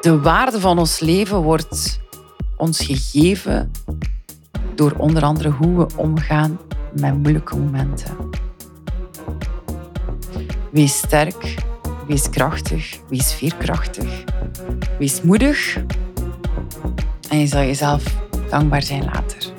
De waarde van ons leven wordt ons gegeven door onder andere hoe we omgaan met moeilijke momenten. Wees sterk, wees krachtig, wees veerkrachtig, wees moedig en je zal jezelf dankbaar zijn later.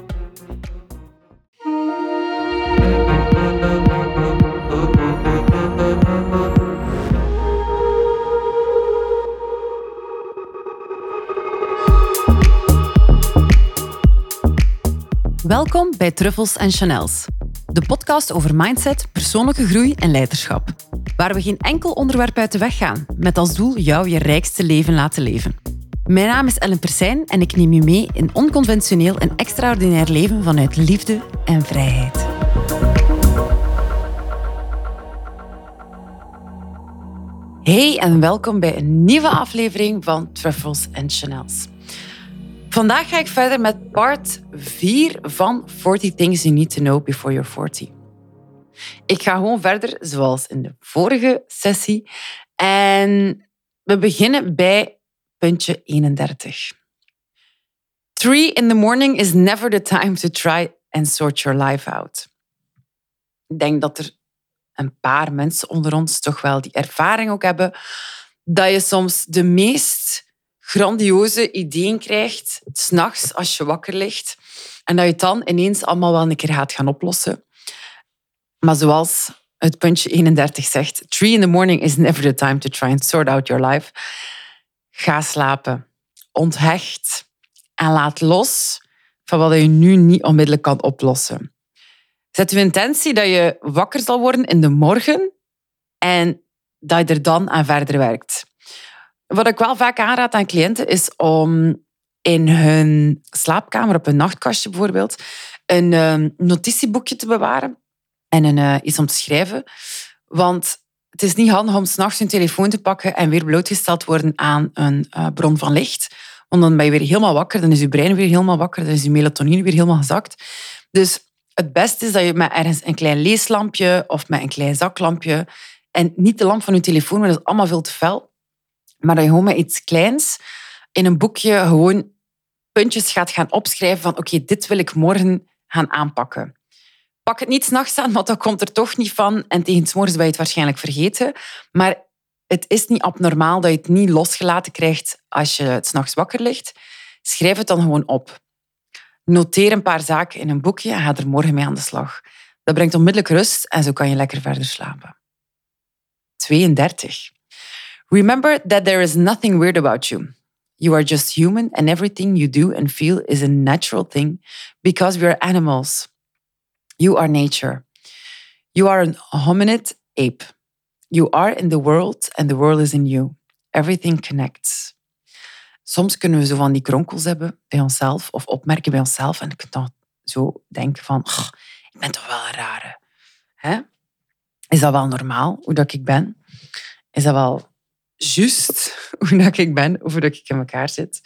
Truffles en Chanels, de podcast over mindset, persoonlijke groei en leiderschap. Waar we geen enkel onderwerp uit de weg gaan, met als doel jou je rijkste leven laten leven. Mijn naam is Ellen Persijn en ik neem je mee in onconventioneel en extraordinair leven vanuit liefde en vrijheid. Hey en welkom bij een nieuwe aflevering van Truffles and Chanels. Vandaag ga ik verder met part 4 van 40 Things You Need to Know Before You're 40. Ik ga gewoon verder zoals in de vorige sessie. En we beginnen bij puntje 31. Three in the morning is never the time to try and sort your life out. Ik denk dat er een paar mensen onder ons toch wel die ervaring ook hebben dat je soms de meest grandioze ideeën krijgt, s'nachts als je wakker ligt, en dat je het dan ineens allemaal wel een keer gaat gaan oplossen. Maar zoals het puntje 31 zegt, three in the morning is never the time to try and sort out your life. Ga slapen, onthecht en laat los van wat je nu niet onmiddellijk kan oplossen. Zet je intentie dat je wakker zal worden in de morgen en dat je er dan aan verder werkt. Wat ik wel vaak aanraad aan cliënten is om in hun slaapkamer, op een nachtkastje bijvoorbeeld, een uh, notitieboekje te bewaren en een, uh, iets om te schrijven. Want het is niet handig om s'nachts hun telefoon te pakken en weer blootgesteld worden aan een uh, bron van licht. Want dan ben je weer helemaal wakker, dan is je brein weer helemaal wakker, dan is je melatonine weer helemaal gezakt. Dus het beste is dat je met ergens een klein leeslampje of met een klein zaklampje en niet de lamp van je telefoon, want dat is allemaal veel te fel, maar dat je met iets kleins in een boekje gewoon puntjes gaat gaan opschrijven van oké, dit wil ik morgen gaan aanpakken. Pak het niet s'nachts aan, want dat komt er toch niet van. En tegen s morgens ben je het waarschijnlijk vergeten. Maar het is niet abnormaal dat je het niet losgelaten krijgt als je het s'nachts wakker ligt. Schrijf het dan gewoon op. Noteer een paar zaken in een boekje en ga er morgen mee aan de slag. Dat brengt onmiddellijk rust en zo kan je lekker verder slapen. 32. Remember that there is nothing weird about you. You are just human, and everything you do and feel is a natural thing because we are animals. You are nature. You are a hominid ape. You are in the world, and the world is in you. Everything connects. Soms kunnen we zo van die kronkels hebben bij onszelf of opmerken bij onszelf en ik dan zo denken van, ik ben toch wel een rare. Hè? Is dat wel normaal, hoe dat ik ben? Is dat wel juist hoe dat ik ben, of hoe dat ik in elkaar zit.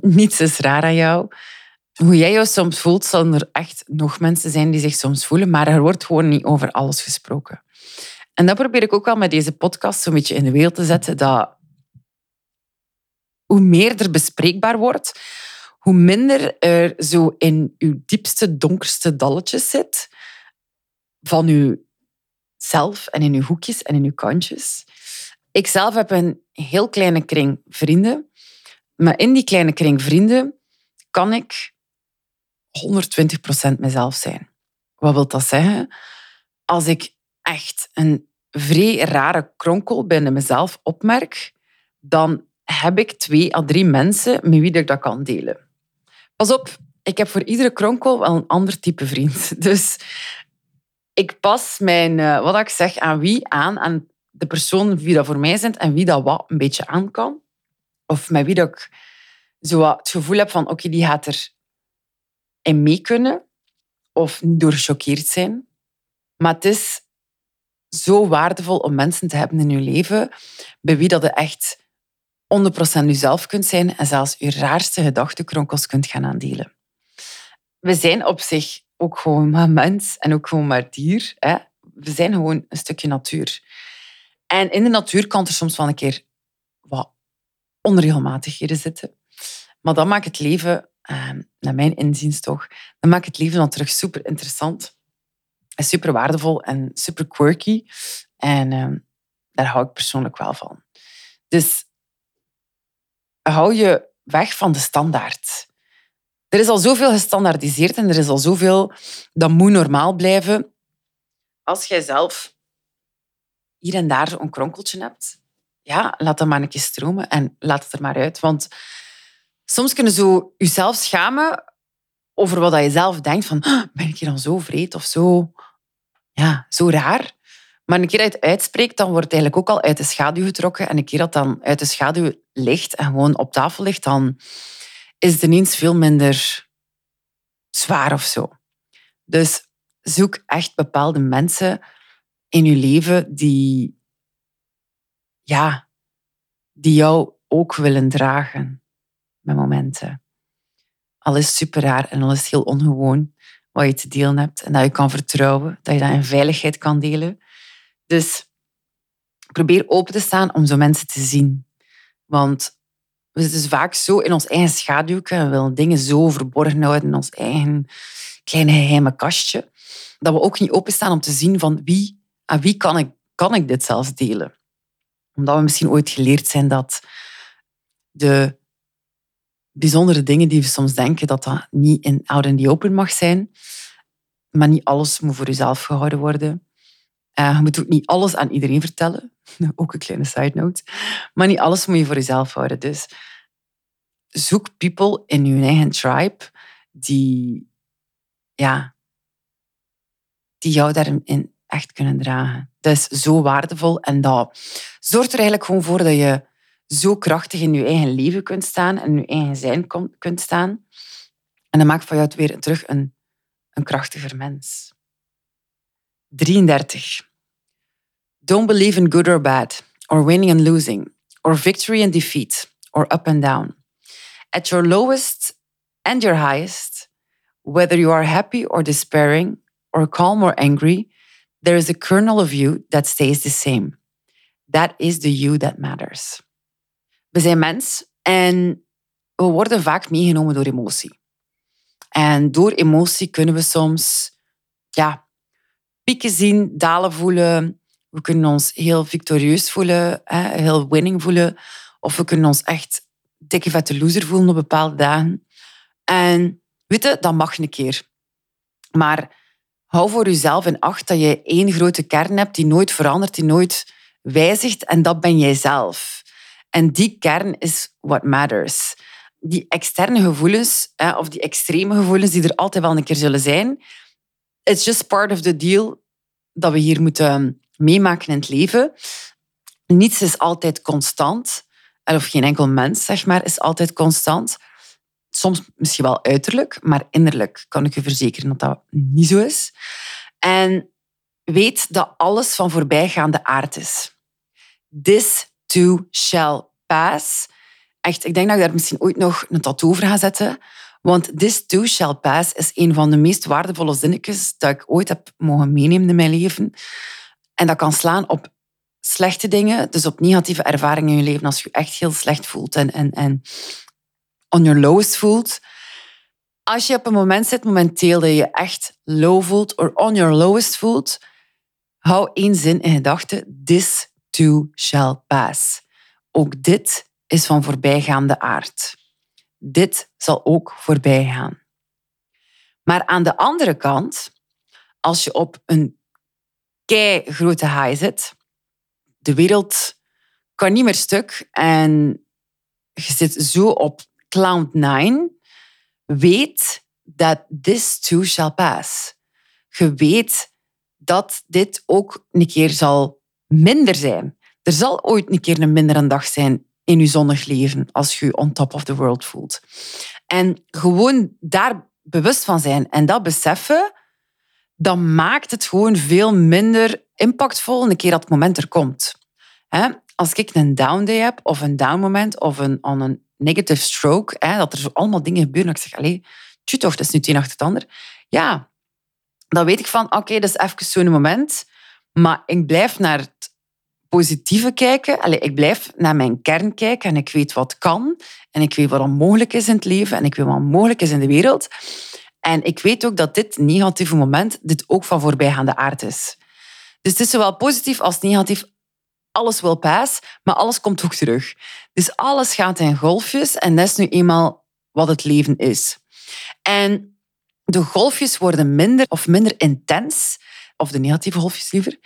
Niets is raar aan jou. Hoe jij jou soms voelt, zal er echt nog mensen zijn die zich soms voelen, maar er wordt gewoon niet over alles gesproken. En dat probeer ik ook wel met deze podcast zo'n beetje in de wereld te zetten, dat hoe meer er bespreekbaar wordt, hoe minder er zo in uw diepste, donkerste dalletjes zit van uw zelf en in uw hoekjes en in uw kantjes. Ik zelf heb een heel kleine kring vrienden. Maar in die kleine kring vrienden kan ik 120% mezelf zijn. Wat wil dat zeggen? Als ik echt een vrij rare kronkel binnen mezelf opmerk, dan heb ik twee à drie mensen met wie ik dat kan delen. Pas op, ik heb voor iedere kronkel wel een ander type vriend. Dus ik pas mijn, eh, wat ik zeg, aan wie aan, aan de persoon wie dat voor mij zijn en wie dat wat een beetje aan kan. Of met wie dat ik zo het gevoel heb van oké, die gaat er in mee kunnen. Of niet door gechoqueerd zijn. Maar het is zo waardevol om mensen te hebben in je leven bij wie dat je echt 100% jezelf kunt zijn en zelfs je raarste gedachtenkronkels kunt gaan aandelen. We zijn op zich ook gewoon maar mens en ook gewoon maar dier. Hè? We zijn gewoon een stukje natuur. En in de natuur kan er soms wel een keer wat onregelmatigheden zitten. Maar dat maakt het leven, ehm, naar mijn inziens toch, dat maakt het leven dan terug super interessant. En super waardevol en super quirky. En ehm, daar hou ik persoonlijk wel van. Dus hou je weg van de standaard. Er is al zoveel gestandaardiseerd en er is al zoveel dat moet normaal blijven. Als jij zelf hier en daar een kronkeltje hebt, ja, laat dat maar een keer stromen en laat het er maar uit. Want soms kunnen zo jezelf schamen over wat je zelf denkt van ben ik hier dan zo vreed of zo, ja, zo raar. Maar een keer dat je het uitspreekt, dan wordt het eigenlijk ook al uit de schaduw getrokken. En een keer dat dan uit de schaduw ligt en gewoon op tafel ligt, dan is het ineens veel minder zwaar of zo. Dus zoek echt bepaalde mensen in je leven die, ja, die jou ook willen dragen met momenten. Al is het super raar en al is het heel ongewoon wat je te delen hebt en dat je kan vertrouwen, dat je dat in veiligheid kan delen. Dus probeer open te staan om zo mensen te zien. Want we zitten dus vaak zo in ons eigen schaduw en willen dingen zo verborgen houden in ons eigen kleine geheime kastje, dat we ook niet openstaan om te zien van wie, aan wie kan ik, kan ik dit zelfs delen. Omdat we misschien ooit geleerd zijn dat de bijzondere dingen die we soms denken, dat dat niet in out in the open mag zijn. Maar niet alles moet voor jezelf gehouden worden. Uh, je moet ook niet alles aan iedereen vertellen. ook een kleine side note. Maar niet alles moet je voor jezelf houden. Dus zoek people in je eigen tribe die, ja, die jou daarin echt kunnen dragen. Dat is zo waardevol en dat zorgt er eigenlijk gewoon voor dat je zo krachtig in je eigen leven kunt staan en in je eigen zijn kunt staan. En dat maakt van jou weer terug een, een krachtiger mens. 33. Don't believe in good or bad, or winning and losing, or victory and defeat, or up and down. At your lowest and your highest, whether you are happy or despairing, or calm or angry, there is a kernel of you that stays the same. That is the you that matters. We zijn mens en we worden vaak meegenomen door emotie. En door emotie kunnen we soms ja, pieken zien, dalen voelen. We kunnen ons heel victorieus voelen, heel winning voelen. Of we kunnen ons echt dikke vette loser voelen op bepaalde dagen. En weet je, dat mag een keer. Maar hou voor jezelf in acht dat je één grote kern hebt die nooit verandert, die nooit wijzigt. En dat ben jij zelf. En die kern is what matters. Die externe gevoelens, of die extreme gevoelens die er altijd wel een keer zullen zijn, it's just part of the deal dat we hier moeten meemaken in het leven. Niets is altijd constant. Of geen enkel mens, zeg maar, is altijd constant. Soms misschien wel uiterlijk, maar innerlijk kan ik je verzekeren dat dat niet zo is. En weet dat alles van voorbijgaande aard is. This too shall pass. Echt, ik denk dat ik daar misschien ooit nog een tattoo over ga zetten. Want this too shall pass is een van de meest waardevolle zinnetjes dat ik ooit heb mogen meenemen in mijn leven. En dat kan slaan op slechte dingen, dus op negatieve ervaringen in je leven, als je je echt heel slecht voelt en, en, en on your lowest voelt. Als je op een moment zit momenteel dat je echt low voelt of on your lowest voelt, hou één zin in gedachten. This too shall pass. Ook dit is van voorbijgaande aard. Dit zal ook voorbij gaan. Maar aan de andere kant, als je op een kei grote high zit, de wereld kan niet meer stuk en je zit zo op cloud nine, weet dat this too shall pass. Je weet dat dit ook een keer zal minder zijn. Er zal ooit een keer een mindere dag zijn in je zonnig leven als je je on top of the world voelt. En gewoon daar bewust van zijn en dat beseffen, dat maakt het gewoon veel minder impactvol een keer dat moment er komt. Als ik een down day heb, of een down moment, of een, een negative stroke, dat er zo allemaal dingen gebeuren, dat ik zeg, allee, tju dat is nu het een achter het ander. Ja, dan weet ik van, oké, dat is even zo'n moment, maar ik blijf naar het positieve kijken. Allee, ik blijf naar mijn kern kijken en ik weet wat kan. En ik weet wat onmogelijk is in het leven en ik weet wat mogelijk is in de wereld. En ik weet ook dat dit negatieve moment dit ook van voorbijgaande aard is. Dus het is zowel positief als negatief. Alles wil paas, maar alles komt ook terug. Dus alles gaat in golfjes en dat is nu eenmaal wat het leven is. En de golfjes worden minder of minder intens, of de negatieve golfjes liever,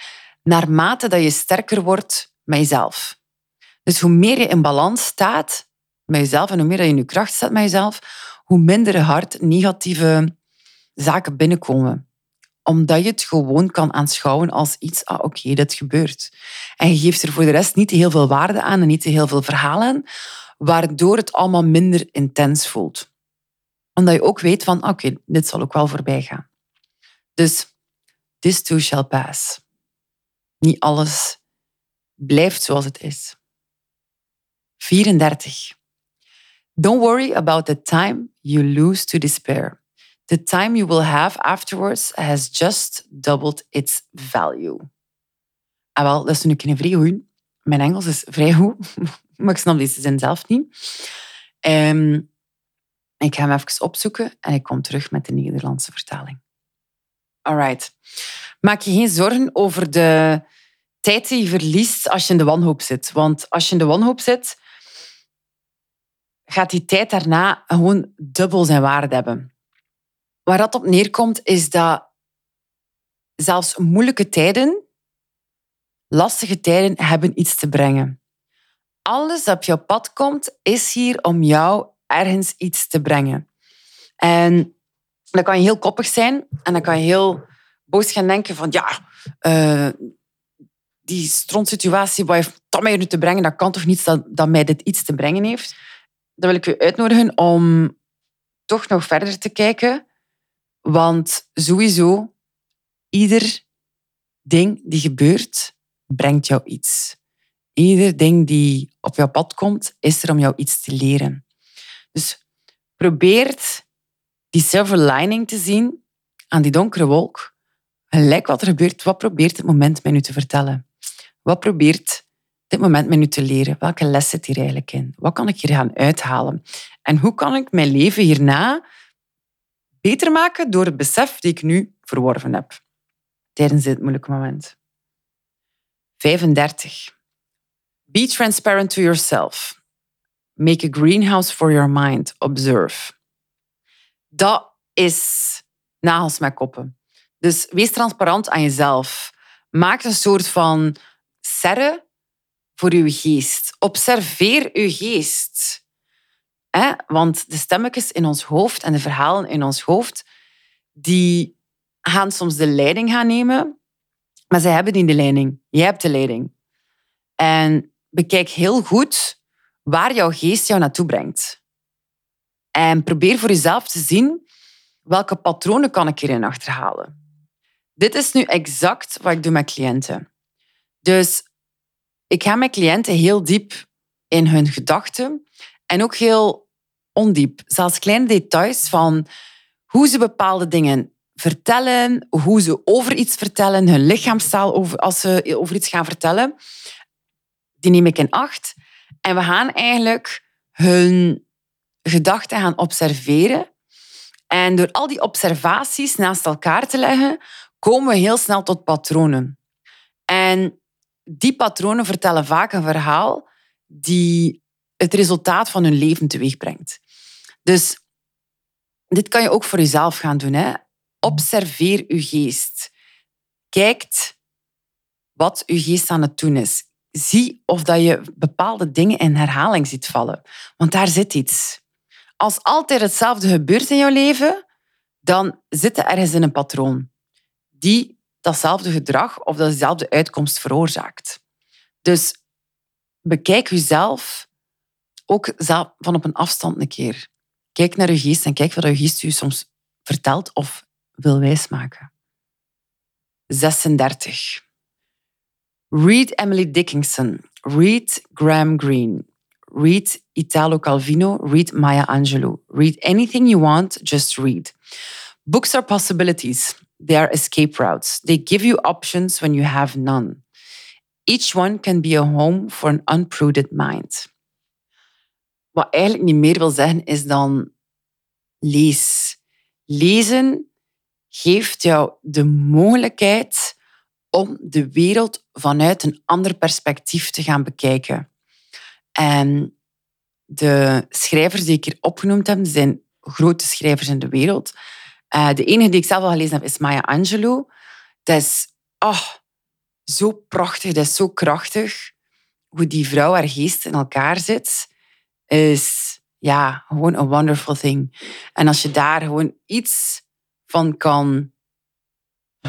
naarmate dat je sterker wordt met jezelf. Dus hoe meer je in balans staat met jezelf en hoe meer je in je kracht staat met jezelf, hoe minder hard negatieve zaken binnenkomen. Omdat je het gewoon kan aanschouwen als iets, ah oké, dit gebeurt. En je geeft er voor de rest niet heel veel waarde aan en niet heel veel verhalen, waardoor het allemaal minder intens voelt. Omdat je ook weet van, oké, dit zal ook wel voorbij gaan. Dus, this too shall pass. Niet alles blijft zoals het is. 34. Don't worry about the time you lose to despair. The time you will have afterwards has just doubled its value. Ah, wel, dat is een vrij goed. Mijn Engels is vrij goed, maar ik snap deze zin zelf niet. Um, ik ga hem even opzoeken en ik kom terug met de Nederlandse vertaling. Alright. Maak je geen zorgen over de tijd die je verliest als je in de wanhoop zit. Want als je in de wanhoop zit, gaat die tijd daarna gewoon dubbel zijn waarde hebben. Waar dat op neerkomt, is dat zelfs moeilijke tijden, lastige tijden, hebben iets te brengen. Alles dat op jouw pad komt, is hier om jou ergens iets te brengen. En dan kan je heel koppig zijn en dan kan je heel boos gaan denken van ja, uh, die strontsituatie, wat heeft dat mij nu te brengen? Dat kan toch niet dat, mij dit iets te brengen heeft? Dan wil ik u uitnodigen om toch nog verder te kijken. Want sowieso, ieder ding die gebeurt, brengt jou iets. Ieder ding die op jouw pad komt, is er om jou iets te leren. Dus probeer die silver lining te zien aan die donkere wolk. Gelijk wat er gebeurt, wat probeert het moment mij nu te vertellen? Wat probeert dit moment mij nu te leren? Welke les zit hier eigenlijk in? Wat kan ik hier gaan uithalen? En hoe kan ik mijn leven hierna beter maken door het besef die ik nu verworven heb tijdens dit moeilijke moment? 35. Be transparent to yourself. Make a greenhouse for your mind. Observe. Dat is nagels met koppen. Dus wees transparant aan jezelf. Maak een soort van serre voor uw geest. Observeer uw geest. Want de stemmetjes in ons hoofd en de verhalen in ons hoofd, die gaan soms de leiding gaan nemen, maar zij hebben niet de leiding. Jij hebt de leiding. En bekijk heel goed waar jouw geest jou naartoe brengt. En probeer voor jezelf te zien welke patronen kan ik hierin achterhalen. Dit is nu exact wat ik doe met cliënten. Dus ik ga met cliënten heel diep in hun gedachten en ook heel ondiep. Zelfs kleine details van hoe ze bepaalde dingen vertellen, hoe ze over iets vertellen, hun lichaamstaal over, als ze over iets gaan vertellen. Die neem ik in acht. En we gaan eigenlijk hun gedachten gaan observeren. En door al die observaties naast elkaar te leggen, komen we heel snel tot patronen. En die patronen vertellen vaak een verhaal die het resultaat van hun leven teweeg brengt. Dus dit kan je ook voor jezelf gaan doen. Hè? Observeer uw geest. Kijk wat uw geest aan het doen is. Zie of dat je bepaalde dingen in herhaling ziet vallen. Want daar zit iets. Als altijd hetzelfde gebeurt in jouw leven, dan zit er ergens in een patroon die datzelfde gedrag of dezelfde uitkomst veroorzaakt. Dus bekijk jezelf ook van op een afstand een keer. Kijk naar je geest en kijk wat je geest je soms vertelt of wil wijsmaken. 36. Read Emily Dickinson. Read Graham Greene. Read Italo Calvino. Read Maya Angelou. Read anything you want, just read. Books are possibilities. They are escape routes. They give you options when you have none. Each one can be a home for an unprudent mind. Wat eigenlijk niet meer wil zeggen is dan lees. Lezen geeft jou de mogelijkheid om de wereld vanuit een ander perspectief te gaan bekijken. En de schrijvers die ik hier opgenoemd heb, zijn grote schrijvers in de wereld. Uh, de enige die ik zelf al gelezen heb, is Maya Angelou. Dat is oh, zo prachtig, dat is zo krachtig. Hoe die vrouw haar geest in elkaar zit, is ja, gewoon een wonderful thing. En als je daar gewoon iets van kan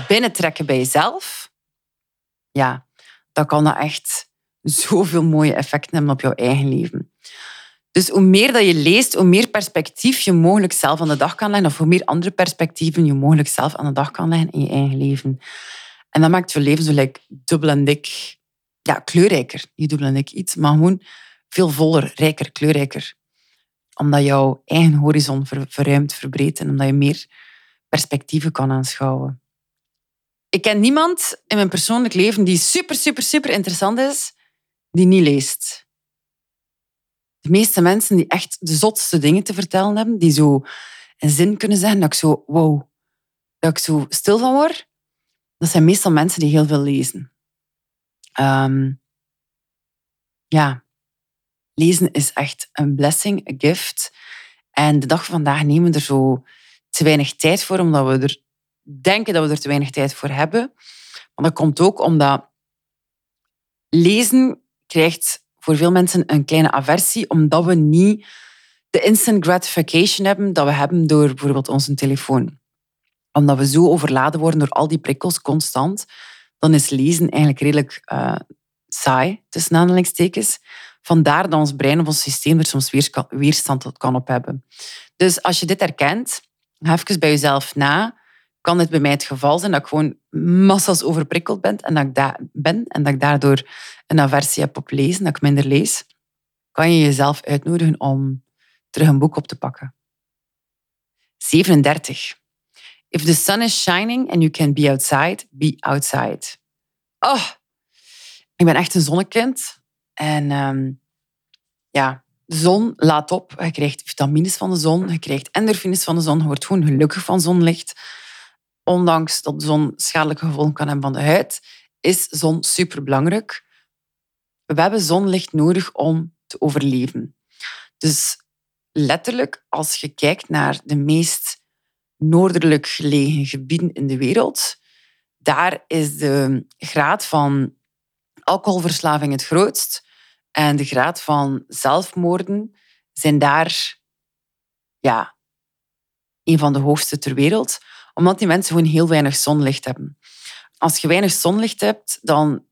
binnentrekken bij jezelf, ja, dan kan dat echt zoveel mooie effecten hebben op jouw eigen leven. Dus hoe meer dat je leest, hoe meer perspectief je mogelijk zelf aan de dag kan leggen, of hoe meer andere perspectieven je mogelijk zelf aan de dag kan leggen in je eigen leven. En dat maakt je leven zo like, dubbel en dik, ja, kleurrijker. Niet dubbel en dik iets, maar gewoon veel voller, rijker, kleurrijker. Omdat jouw eigen horizon verruimt, verbreedt en omdat je meer perspectieven kan aanschouwen. Ik ken niemand in mijn persoonlijk leven die super, super, super interessant is, die niet leest. De meeste mensen die echt de zotste dingen te vertellen hebben, die zo een zin kunnen zeggen dat ik zo, wow, dat ik zo stil van word, dat zijn meestal mensen die heel veel lezen. Ehm, ja, lezen is echt een blessing, een gift. En de dag van vandaag nemen we er zo te weinig tijd voor, omdat we er denken dat we er te weinig tijd voor hebben. Maar dat komt ook omdat lezen krijgt voor veel mensen een kleine aversie, omdat we niet de instant gratification hebben dat we hebben door bijvoorbeeld onze telefoon. Omdat we zo overladen worden door al die prikkels constant, dan is lezen eigenlijk redelijk uh, saai, tussen aanhalingstekens. Vandaar dat ons brein of ons systeem er soms weerstand kan op hebben. Dus als je dit herkent, even bij jezelf na. Kan dit bij mij het geval zijn dat ik gewoon massas overprikkeld ben en dat ik, daar ben, en dat ik daardoor een aversie heb op lezen, dat ik minder lees? Kan je jezelf uitnodigen om terug een boek op te pakken? 37. If the sun is shining and you can be outside, be outside. Oh, ik ben echt een zonnekind. En um, ja, de zon laat op. Je krijgt vitamines van de zon, je krijgt endorfines van de zon, je wordt gewoon gelukkig van zonlicht. Ondanks dat de zon schadelijke gevolgen kan hebben van de huid, is zon superbelangrijk. We hebben zonlicht nodig om te overleven. Dus letterlijk, als je kijkt naar de meest noordelijk gelegen gebieden in de wereld, daar is de graad van alcoholverslaving het grootst. En de graad van zelfmoorden zijn daar ja, een van de hoogste ter wereld, omdat die mensen gewoon heel weinig zonlicht hebben. Als je weinig zonlicht hebt, dan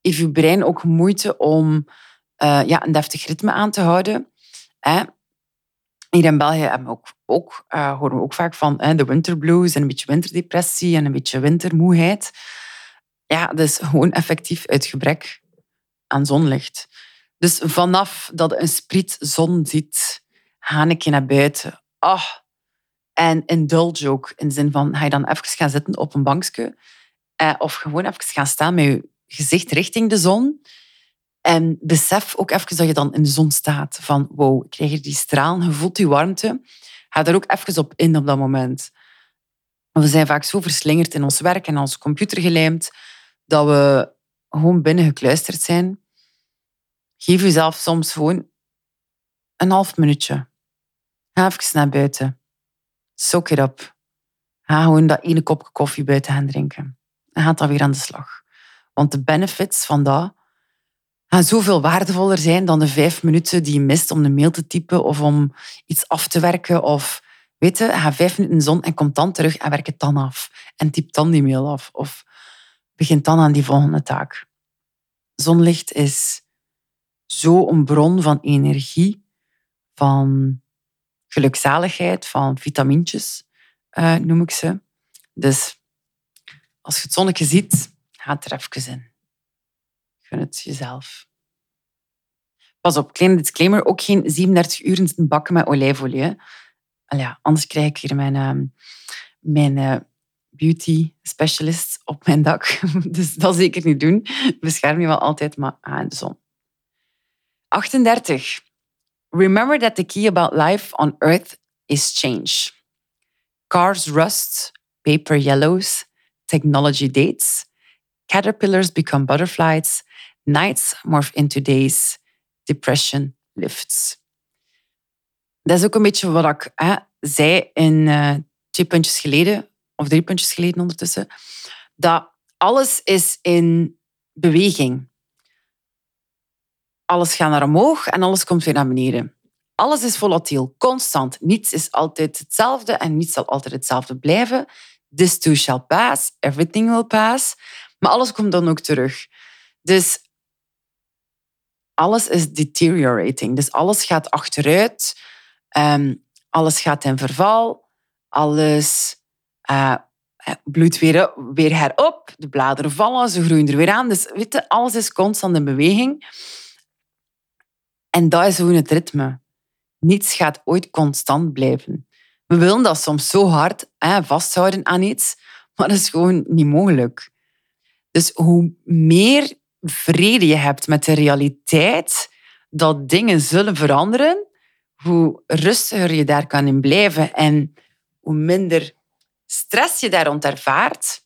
heeft je brein ook moeite om uh, ja, een deftig ritme aan te houden. Hè? Hier in België hebben ook, ook, uh, horen we ook vaak van hè, de winterblues en een beetje winterdepressie en een beetje wintermoeheid. Ja, is gewoon effectief uit gebrek aan zonlicht. Dus vanaf dat je een spriet zon ziet, ga ik je naar buiten. Oh. En indulge ook, in de zin van, ga je dan even gaan zitten op een bankje eh, of gewoon even gaan staan met je gezicht richting de zon. En besef ook even dat je dan in de zon staat. Van, wow, ik krijg hier die je voelt die warmte. Ga daar ook even op in op dat moment. We zijn vaak zo verslingerd in ons werk en onze computer gelijmd, dat we gewoon binnen gekluisterd zijn. Geef jezelf soms gewoon een half minuutje. Ga even naar buiten. Soak it up. Ga gewoon dat ene kopje koffie buiten gaan drinken. En ga dan weer aan de slag. Want de benefits van dat gaan zoveel waardevoller zijn dan de vijf minuten die je mist om een mail te typen of om iets af te werken. Of weet je, ga vijf minuten in de zon en kom dan terug en werk het dan af. En typ dan die mail af. Of begin dan aan die volgende taak. Zonlicht is zo een bron van energie, van gelukzaligheid, van vitamintjes, uh, noem ik ze. Dus als je het zonnetje ziet, ga er even in. Gun het jezelf. Pas op, kleine disclaimer, ook geen 37 uur in bakken met olijfolie. Ja, anders krijg ik hier mijn, uh, mijn uh, beauty specialist op mijn dak. Dus dat zeker niet doen. Bescherm je wel altijd, maar aan de zon. 38. Remember that the key about life on earth is change. Cars rust, paper yellows, technology dates, caterpillars become butterflies, nights morph into days, depression lifts. Dat is ook een beetje wat ik hè, zei in uh, twee puntjes geleden, of drie puntjes geleden ondertussen, dat alles is in beweging. Alles gaat naar omhoog en alles komt weer naar beneden. Alles is volatiel, constant. Niets is altijd hetzelfde en niets zal altijd hetzelfde blijven. This too shall pass, everything will pass. Maar alles komt dan ook terug. Dus alles is deteriorating. Dus alles gaat achteruit. Um, alles gaat in verval. Alles uh, bloeit weer, weer herop. De bladeren vallen, ze groeien er weer aan. Dus weet je, alles is constant in beweging. En dat is gewoon het ritme. Niets gaat ooit constant blijven. We willen dat soms zo hard hè, vasthouden aan iets, maar dat is gewoon niet mogelijk. Dus hoe meer vrede je hebt met de realiteit dat dingen zullen veranderen, hoe rustiger je daar kan in blijven en hoe minder stress je daar rond ervaart,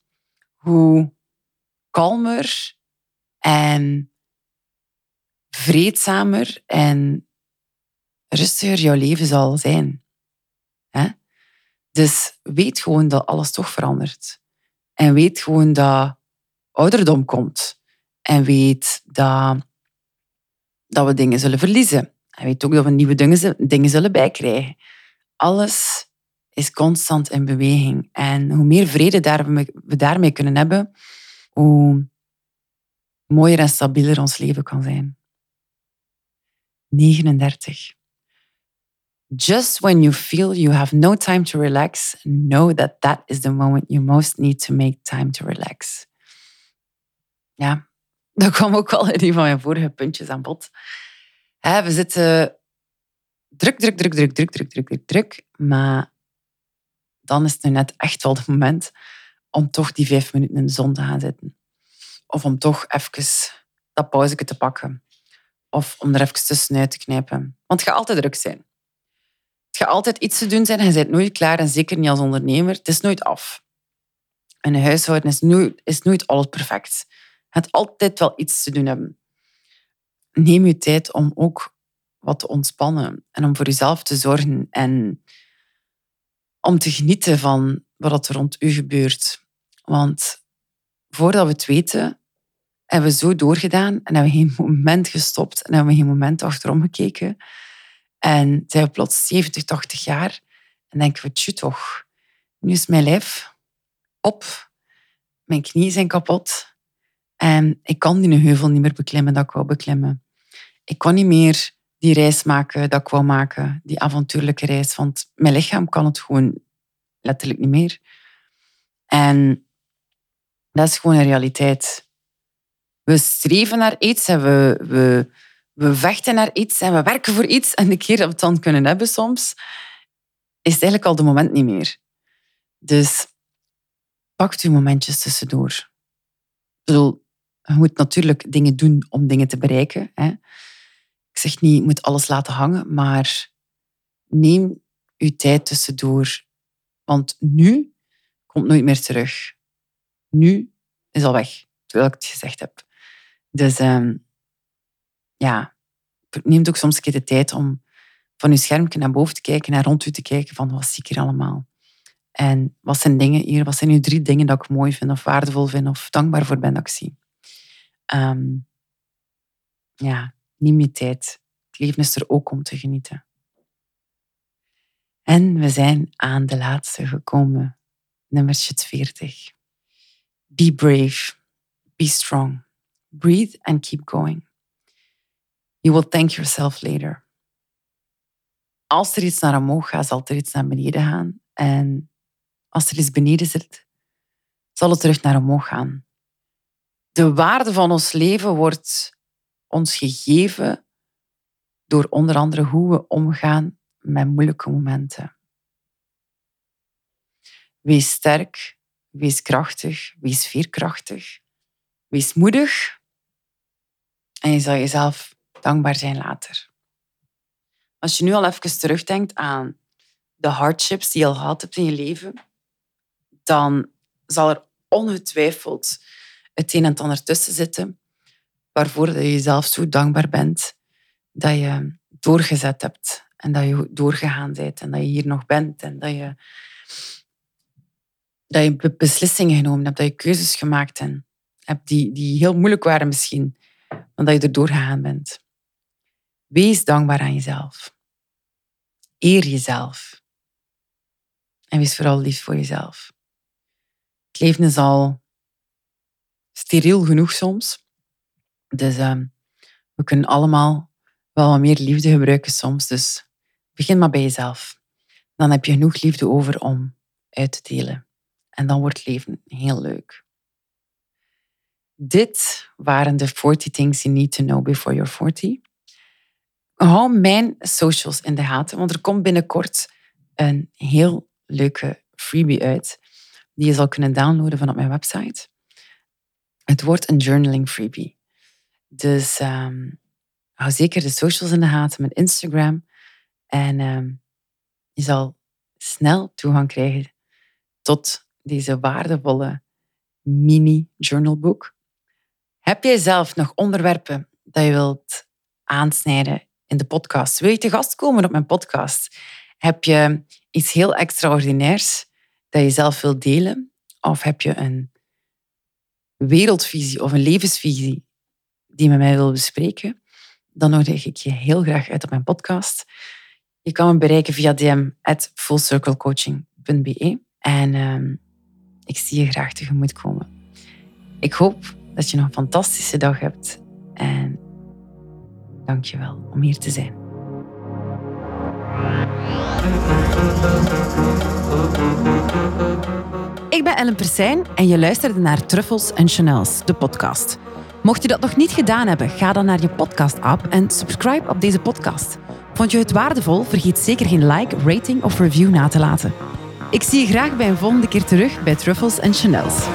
hoe kalmer en vreedzamer en rustiger jouw leven zal zijn. Dus weet gewoon dat alles toch verandert. En weet gewoon dat ouderdom komt. En weet dat, dat we dingen zullen verliezen. En weet ook dat we nieuwe dingen, dingen zullen bijkrijgen. Alles is constant in beweging. En hoe meer vrede we daarmee kunnen hebben, hoe mooier en stabieler ons leven kan zijn. 39. Just when you feel you have no time to relax, know that that is the moment you most need to make time to relax. Ja, dat kwam ook wel in een van mijn vorige puntjes aan bod. We zitten druk, druk, druk, druk, druk, druk, druk, druk, druk. Maar dan is het nu net echt wel het moment om toch die vijf minuten in de zon te gaan zitten. Of om toch even dat pauze te pakken. Of om er even tussenuit te knijpen. Want het gaat altijd druk zijn. Het gaat altijd iets te doen zijn en je bent nooit klaar. En zeker niet als ondernemer. Het is nooit af. En een huishouden is nooit, is nooit alles perfect. Je gaat altijd wel iets te doen hebben. Neem je tijd om ook wat te ontspannen. En om voor jezelf te zorgen. En om te genieten van wat er rond u gebeurt. Want voordat we het weten, hebben we zo doorgedaan en hebben we geen moment gestopt en hebben we geen moment achterom gekeken. En zijn we plots 70, 80 jaar en denken we, tju toch, nu is mijn lijf op, mijn knieën zijn kapot en ik kan die heuvel niet meer beklimmen dat ik wou beklimmen. Ik kan niet meer die reis maken dat ik wou maken, die avontuurlijke reis, want mijn lichaam kan het gewoon letterlijk niet meer. En dat is gewoon een realiteit. We streven naar iets en we, we, vechten naar iets en we werken voor iets. En de keer dat we het dan kunnen hebben soms, is het eigenlijk al de moment niet meer. Dus pak je momentjes tussendoor. Je moet natuurlijk dingen doen om dingen te bereiken. Hè. Ik zeg niet, je moet alles laten hangen, maar neem je tijd tussendoor. Want nu komt nooit meer terug. Nu is al weg, terwijl ik het gezegd heb. Dus um, ja, neem ook soms een keer de tijd om van je schermpje naar boven te kijken, naar rond u te kijken van wat zie ik hier allemaal? En wat zijn dingen hier, wat zijn nu drie dingen dat ik mooi vind of waardevol vind of dankbaar voor ben dat ik zie? Um, ja, neem je tijd. Het leven is er ook om te genieten. En we zijn aan de laatste gekomen, nummer 40. Be brave, be strong, breathe and keep going. You will thank yourself later. Als er iets naar omhoog gaat, zal er iets naar beneden gaan. En als er iets beneden zit, zal het terug naar omhoog gaan. De waarde van ons leven wordt ons gegeven door onder andere hoe we omgaan met moeilijke momenten. Wees sterk, wees krachtig, wees veerkrachtig, wees moedig. En je zal jezelf dankbaar zijn later. Als je nu al even terugdenkt aan de hardships die je al gehad hebt in je leven, dan zal er ongetwijfeld het een en het ander tussen zitten waarvoor je jezelf zo dankbaar bent dat je doorgezet hebt en dat je doorgegaan bent en dat je hier nog bent en dat je, dat je beslissingen genomen hebt, dat je keuzes gemaakt hebt die, die heel moeilijk waren misschien, maar dat je er doorgegaan bent. Wees dankbaar aan jezelf. Eer jezelf. En wees vooral lief voor jezelf. Het leven is al steriel genoeg soms. Dus uh, we kunnen allemaal wel wat meer liefde gebruiken soms. Dus begin maar bij jezelf. Dan heb je genoeg liefde over om uit te delen. En dan wordt het leven heel leuk. Dit waren de 40 things you need to know before you're 40. Hou mijn socials in de gaten, want er komt binnenkort een heel leuke freebie uit die je zal kunnen downloaden van op mijn website. Het wordt een journaling freebie. Dus um, hou zeker de socials in de gaten met Instagram. En ehm, je zal snel toegang krijgen tot deze waardevolle mini-journalboek. Heb jij zelf nog onderwerpen dat je wilt aansnijden in de podcast? Wil je te gast komen op mijn podcast? Heb je iets heel extraordinairs dat je zelf wilt delen? Of heb je een wereldvisie of een levensvisie die je met mij wil bespreken? Dan nodig ik je heel graag uit op mijn podcast. Je kan me bereiken via dm at fullcirclecoaching.be en uh, ik zie je graag tegemoet komen. Ik hoop dat je nog een fantastische dag hebt en dank je wel om hier te zijn. Ik ben Ellen Persijn en je luisterde naar Truffles en Chanels, de podcast. Mocht je dat nog niet gedaan hebben, ga dan naar je podcast-app en subscribe op deze podcast. Vond je het waardevol? Vergeet zeker geen like, rating of review na te laten. Ik zie je graag bij een volgende keer terug bij Truffles en Chanels.